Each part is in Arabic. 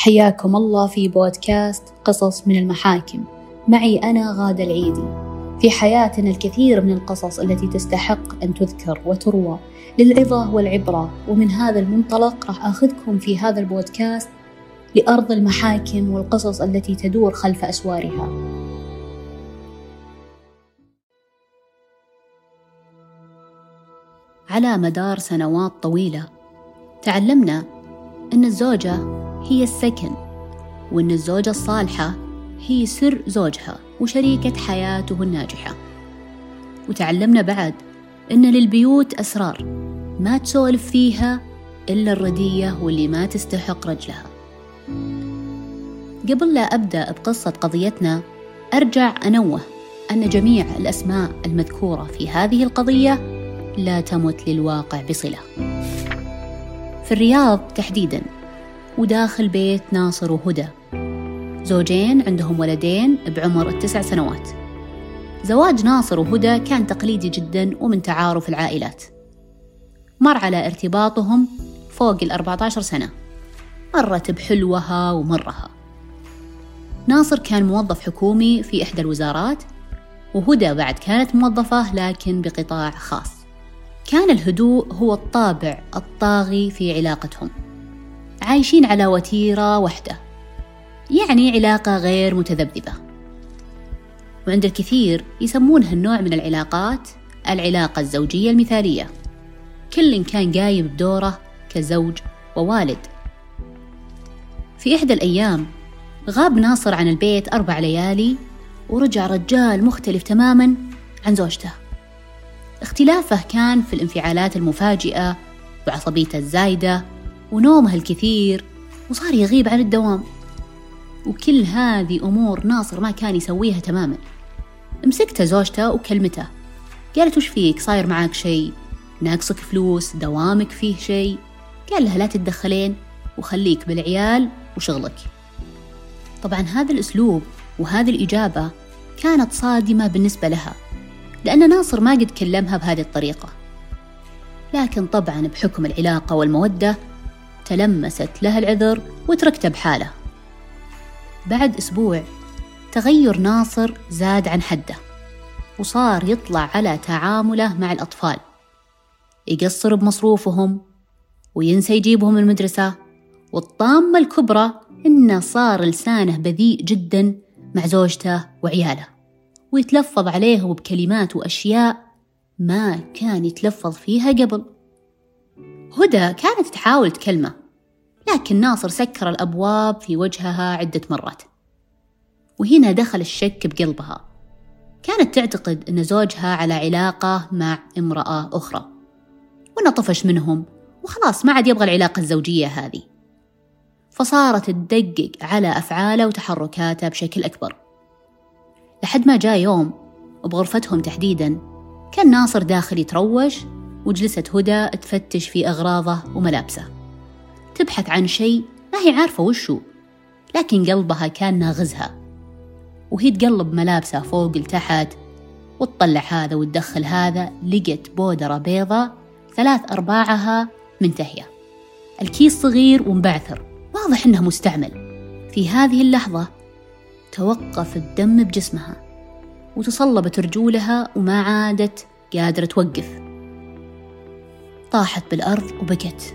حياكم الله في بودكاست قصص من المحاكم. معي أنا غادة العيدي. في حياتنا الكثير من القصص التي تستحق أن تذكر وتروى للعظة والعبرة ومن هذا المنطلق راح أخذكم في هذا البودكاست لأرض المحاكم والقصص التي تدور خلف أسوارها. على مدار سنوات طويلة تعلمنا أن الزوجة هي السكن وأن الزوجة الصالحة هي سر زوجها وشريكة حياته الناجحة. وتعلمنا بعد أن للبيوت أسرار ما تسولف فيها إلا الردية واللي ما تستحق رجلها. قبل لا أبدأ بقصة قضيتنا أرجع أنوه أن جميع الأسماء المذكورة في هذه القضية لا تمت للواقع بصلة. في الرياض تحديدا وداخل بيت ناصر وهدى. زوجين عندهم ولدين بعمر التسع سنوات. زواج ناصر وهدى كان تقليدي جدا ومن تعارف العائلات. مر على ارتباطهم فوق ال 14 سنة. مرت بحلوها ومرها. ناصر كان موظف حكومي في إحدى الوزارات وهدى بعد كانت موظفة لكن بقطاع خاص. كان الهدوء هو الطابع الطاغي في علاقتهم. عايشين على وتيرة واحدة يعني علاقة غير متذبذبة. وعند الكثير يسمون هالنوع من العلاقات العلاقة الزوجية المثالية. كل كان قايم بدوره كزوج ووالد. في إحدى الأيام غاب ناصر عن البيت أربع ليالي ورجع رجال مختلف تماما عن زوجته. اختلافه كان في الانفعالات المفاجئة وعصبيته الزايدة ونومه الكثير وصار يغيب عن الدوام. وكل هذه أمور ناصر ما كان يسويها تماما. مسكته زوجته وكلمته. قالت وش فيك؟ صاير معاك شيء؟ ناقصك فلوس؟ دوامك فيه شيء؟ قال لها لا تتدخلين وخليك بالعيال وشغلك. طبعا هذا الأسلوب وهذه الإجابة كانت صادمة بالنسبة لها لأن ناصر ما قد كلمها بهذه الطريقة. لكن طبعا بحكم العلاقة والمودة تلمست له العذر وتركته بحاله. بعد أسبوع تغير ناصر زاد عن حده وصار يطلع على تعامله مع الأطفال. يقصر بمصروفهم وينسى يجيبهم المدرسة والطامة الكبرى إنه صار لسانه بذيء جدا مع زوجته وعياله. ويتلفظ عليهم بكلمات وأشياء ما كان يتلفظ فيها قبل. هدى كانت تحاول تكلمه لكن ناصر سكر الأبواب في وجهها عدة مرات. وهنا دخل الشك بقلبها. كانت تعتقد أن زوجها على علاقة مع امرأة أخرى. وأنه طفش منهم وخلاص ما عاد يبغى العلاقة الزوجية هذه. فصارت تدقق على أفعاله وتحركاته بشكل أكبر. لحد ما جاء يوم وبغرفتهم تحديدا كان ناصر داخل يتروش وجلست هدى تفتش في أغراضه وملابسه. تبحث عن شيء ما هي عارفة وشو لكن قلبها كان ناغزها. وهي تقلب ملابسها فوق لتحت وتطلع هذا وتدخل هذا لقت بودرة بيضة ثلاث أرباعها منتهية. الكيس صغير ومبعثر واضح إنه مستعمل. في هذه اللحظة توقف الدم بجسمها وتصلبت رجولها وما عادت قادرة توقف. طاحت بالأرض وبكت.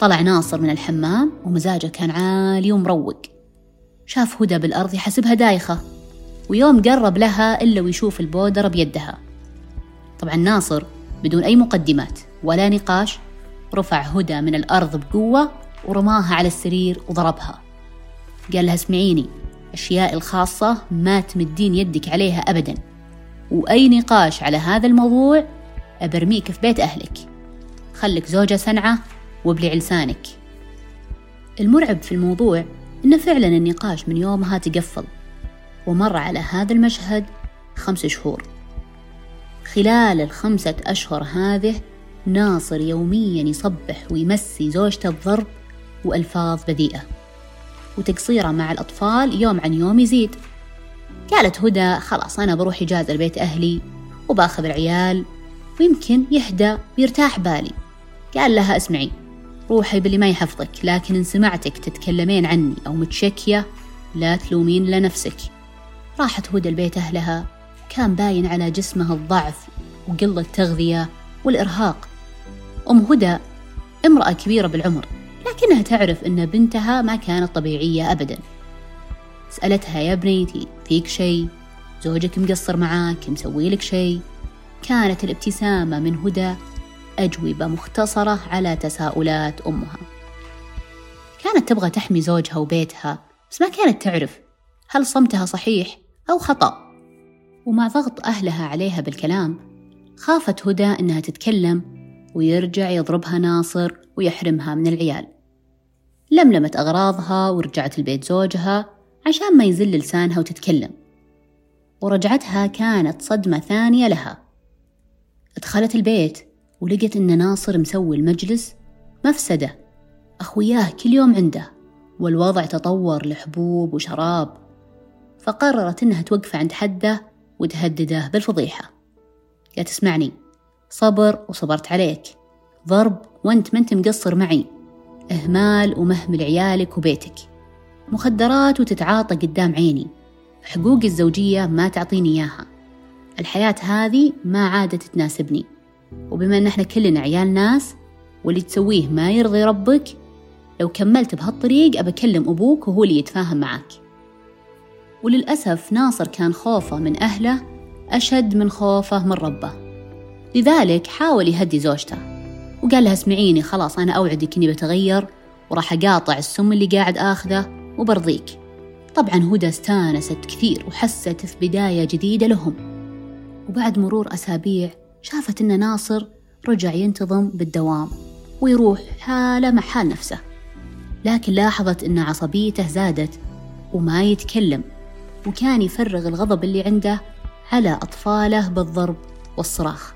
طلع ناصر من الحمام ومزاجه كان عالي ومروق. شاف هدى بالأرض يحسبها دايخة ويوم قرب لها إلا ويشوف البودرة بيدها. طبعا ناصر بدون أي مقدمات ولا نقاش رفع هدى من الأرض بقوة ورماها على السرير وضربها. قال لها اسمعيني أشياء الخاصة ما تمدين يدك عليها أبدا. وأي نقاش على هذا الموضوع أبرميك في بيت أهلك. خلك زوجة سنعة وابلع لسانك. المرعب في الموضوع إن فعلا النقاش من يومها تقفل ومر على هذا المشهد خمس شهور. خلال الخمسة أشهر هذه ناصر يوميا يصبح ويمسي زوجته بضرب وألفاظ بذيئة وتقصيره مع الأطفال يوم عن يوم يزيد. قالت هدى خلاص أنا بروح إجازة لبيت أهلي وباخذ العيال ويمكن يهدى ويرتاح بالي. قال لها اسمعي روحي باللي ما يحفظك لكن إن سمعتك تتكلمين عني أو متشكية لا تلومين لنفسك. راحت هدى لبيت أهلها كان باين على جسمها الضعف وقلة التغذية والإرهاق. أم هدى امرأة كبيرة بالعمر لكنها تعرف أن بنتها ما كانت طبيعية أبدا. سألتها يا بنيتي فيك شيء؟ زوجك مقصر معاك مسوي لك شيء؟ كانت الابتسامة من هدى أجوبة مختصرة على تساؤلات أمها. كانت تبغى تحمي زوجها وبيتها بس ما كانت تعرف هل صمتها صحيح أو خطأ. ومع ضغط أهلها عليها بالكلام خافت هدى إنها تتكلم ويرجع يضربها ناصر ويحرمها من العيال. لملمت أغراضها ورجعت البيت زوجها عشان ما يزل لسانها وتتكلم. ورجعتها كانت صدمة ثانية لها. دخلت البيت ولقت إن ناصر مسوي المجلس مفسدة. أخوياه كل يوم عنده والوضع تطور لحبوب وشراب فقررت إنها توقف عند حده وتهدده بالفضيحة. قالت اسمعني صبر وصبرت عليك. ضرب وأنت ما أنت مقصر معي. إهمال ومهمل عيالك وبيتك. مخدرات وتتعاطى قدام عيني. حقوقي الزوجية ما تعطيني إياها. الحياة هذه ما عادت تناسبني. وبما أن إحنا كلنا عيال ناس واللي تسويه ما يرضي ربك لو كملت بهالطريق أبى أكلم أبوك وهو اللي يتفاهم معك. وللأسف ناصر كان خوفه من أهله أشد من خوفه من ربه. لذلك حاول يهدي زوجته وقال لها اسمعيني خلاص أنا أوعدك إني بتغير وراح أقاطع السم اللي قاعد آخذه وبرضيك. طبعا هدى استانست كثير وحست في بداية جديدة لهم. وبعد مرور أسابيع شافت إن ناصر رجع ينتظم بالدوام ويروح حالة مع حال نفسه. لكن لاحظت إن عصبيته زادت وما يتكلم وكان يفرغ الغضب اللي عنده على أطفاله بالضرب والصراخ.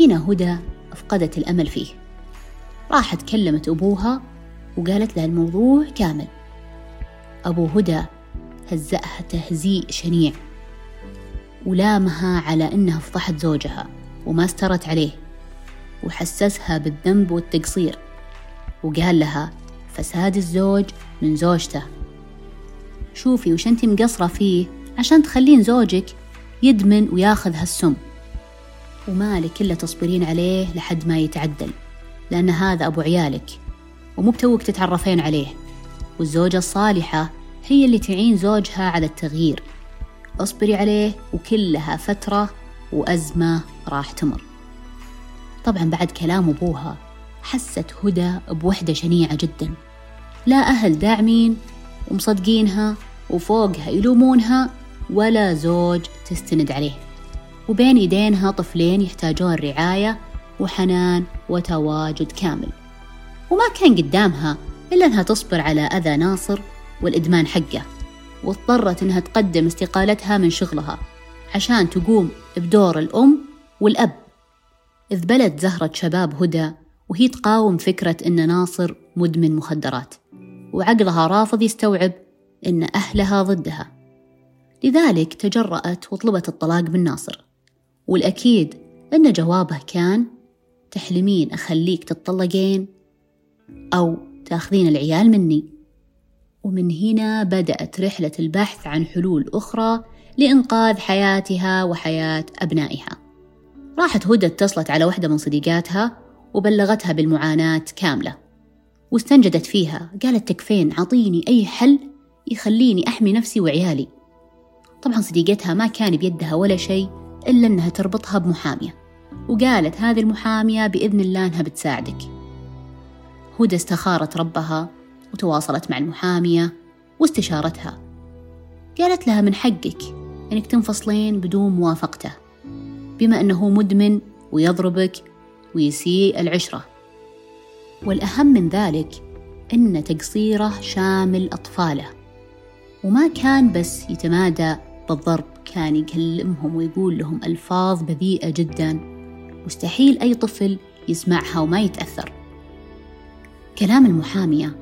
هنا هدى أفقدت الأمل فيه. راحت كلمت أبوها وقالت له الموضوع كامل. أبو هدى هزأها تهزيء شنيع. ولامها على إنها فضحت زوجها وما استرت عليه وحسسها بالذنب والتقصير وقال لها فساد الزوج من زوجته. شوفي وش انت مقصرة فيه عشان تخلين زوجك يدمن وياخذ هالسم. ومالك إلا تصبرين عليه لحد ما يتعدل لأن هذا أبو عيالك ومو بتوك تتعرفين عليه. والزوجة الصالحة هي اللي تعين زوجها على التغيير. اصبري عليه وكلها فترة وأزمة راح تمر. طبعا بعد كلام أبوها حست هدى بوحدة شنيعة جدا. لا أهل داعمين ومصدقينها وفوقها يلومونها ولا زوج تستند عليه. وبين إيدينها طفلين يحتاجون رعاية وحنان وتواجد كامل. وما كان قدامها إلا أنها تصبر على أذى ناصر والإدمان حقه. واضطرت أنها تقدم استقالتها من شغلها عشان تقوم بدور الأم والأب. إذ بلد زهرة شباب هدى وهي تقاوم فكرة أن ناصر مدمن مخدرات. وعقلها رافض يستوعب أن أهلها ضدها. لذلك تجرأت وطلبت الطلاق من ناصر. والأكيد أن جوابه كان تحلمين أخليك تتطلقين أو تأخذين العيال مني. ومن هنا بدأت رحلة البحث عن حلول أخرى لإنقاذ حياتها وحياة أبنائها. راحت هدى اتصلت على واحدة من صديقاتها وبلغتها بالمعاناة كاملة. واستنجدت فيها قالت تكفين عطيني أي حل يخليني أحمي نفسي وعيالي. طبعا صديقتها ما كان بيدها ولا شيء إلا أنها تربطها بمحامية. وقالت هذه المحامية بإذن الله أنها بتساعدك. هدى استخارت ربها وتواصلت مع المحامية واستشارتها. قالت لها من حقك أنك تنفصلين بدون موافقته بما أنه مدمن ويضربك ويسيء العشرة. والأهم من ذلك أن تقصيره شامل أطفاله وما كان بس يتمادى بالضرب كان يكلمهم ويقول لهم ألفاظ بذيئة جدا. مستحيل أي طفل يسمعها وما يتأثر. كلام المحامية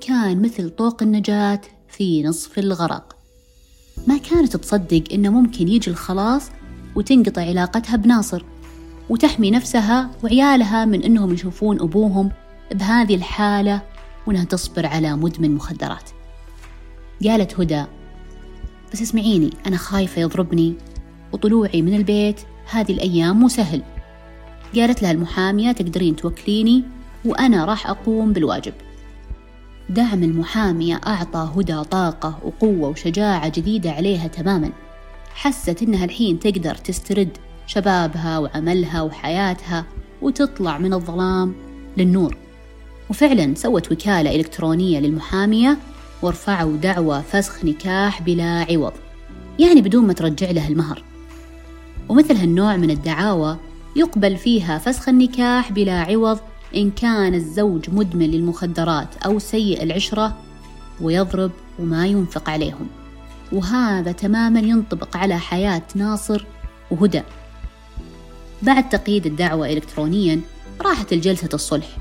كان مثل طوق النجاة في نصف الغرق. ما كانت تصدق إنه ممكن يجي الخلاص وتنقطع علاقتها بناصر وتحمي نفسها وعيالها من إنهم يشوفون أبوهم بهذه الحالة وأنها تصبر على مدمن مخدرات. قالت هدى بس اسمعيني أنا خايفة يضربني وطلوعي من البيت هذه الأيام مو سهل. قالت لها المحامية تقدرين توكليني وأنا راح أقوم بالواجب. دعم المحامية أعطى هدى طاقة وقوة وشجاعة جديدة عليها تماما. حست إنها الحين تقدر تسترد شبابها وعملها وحياتها وتطلع من الظلام للنور. وفعلا سوت وكالة إلكترونية للمحامية ورفعوا دعوى فسخ نكاح بلا عوض يعني بدون ما ترجع له المهر. ومثل هالنوع من الدعاوى يقبل فيها فسخ النكاح بلا عوض إن كان الزوج مدمن للمخدرات أو سيء العشرة ويضرب وما ينفق عليهم. وهذا تماما ينطبق على حياة ناصر وهدى. بعد تقييد الدعوة إلكترونيا راحت الجلسة الصلح.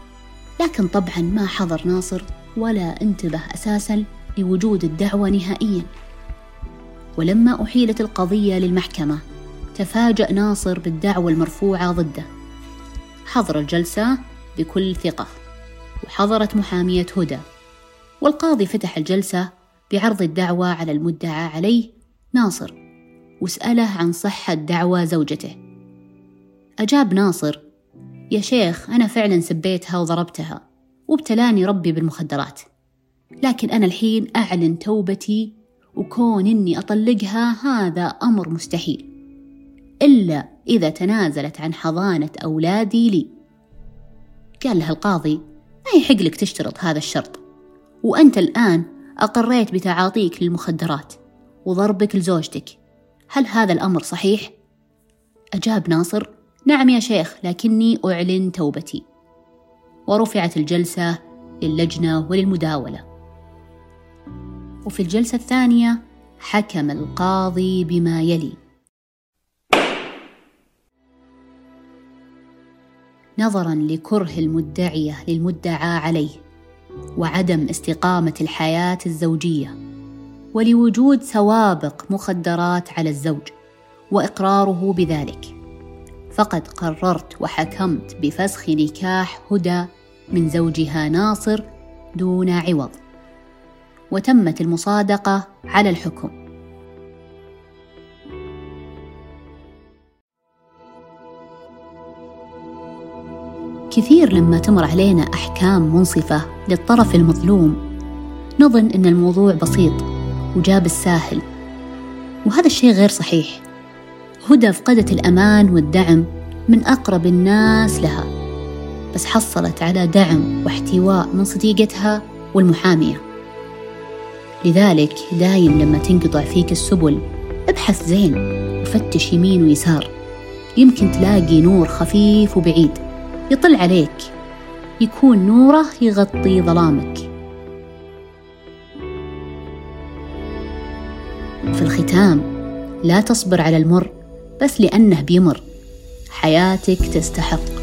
لكن طبعا ما حضر ناصر ولا انتبه أساسا لوجود الدعوة نهائيا. ولما أحيلت القضية للمحكمة تفاجأ ناصر بالدعوة المرفوعة ضده. حضر الجلسة بكل ثقة. وحضرت محامية هدى. والقاضي فتح الجلسة بعرض الدعوة على المدعى عليه ناصر وسأله عن صحة دعوى زوجته. أجاب ناصر يا شيخ أنا فعلا سبيتها وضربتها وابتلاني ربي بالمخدرات. لكن أنا الحين أعلن توبتي وكون إني أطلقها هذا أمر مستحيل. إلا إذا تنازلت عن حضانة أولادي لي. قال له القاضي ما يحق لك تشترط هذا الشرط. وأنت الآن أقريت بتعاطيك للمخدرات وضربك لزوجتك. هل هذا الأمر صحيح؟ أجاب ناصر نعم يا شيخ لكني أعلن توبتي. ورفعت الجلسة للجنة وللمداولة. وفي الجلسة الثانية حكم القاضي بما يلي. نظرا لكره المدعية للمدعى عليه وعدم استقامة الحياة الزوجية ولوجود سوابق مخدرات على الزوج وإقراره بذلك. فقد قررت وحكمت بفسخ نكاح هدى من زوجها ناصر دون عوض. وتمت المصادقة على الحكم. كثير لما تمر علينا أحكام منصفة للطرف المظلوم. نظن أن الموضوع بسيط وجاب الساهل وهذا الشيء غير صحيح. هدى فقدت الأمان والدعم من أقرب الناس لها بس حصلت على دعم واحتواء من صديقتها والمحامية. لذلك دايم لما تنقطع فيك السبل ابحث زين وفتش يمين ويسار. يمكن تلاقي نور خفيف وبعيد. يطل عليك. يكون نوره يغطي ظلامك. في الختام لا تصبر على المر بس لأنه بيمر. حياتك تستحق.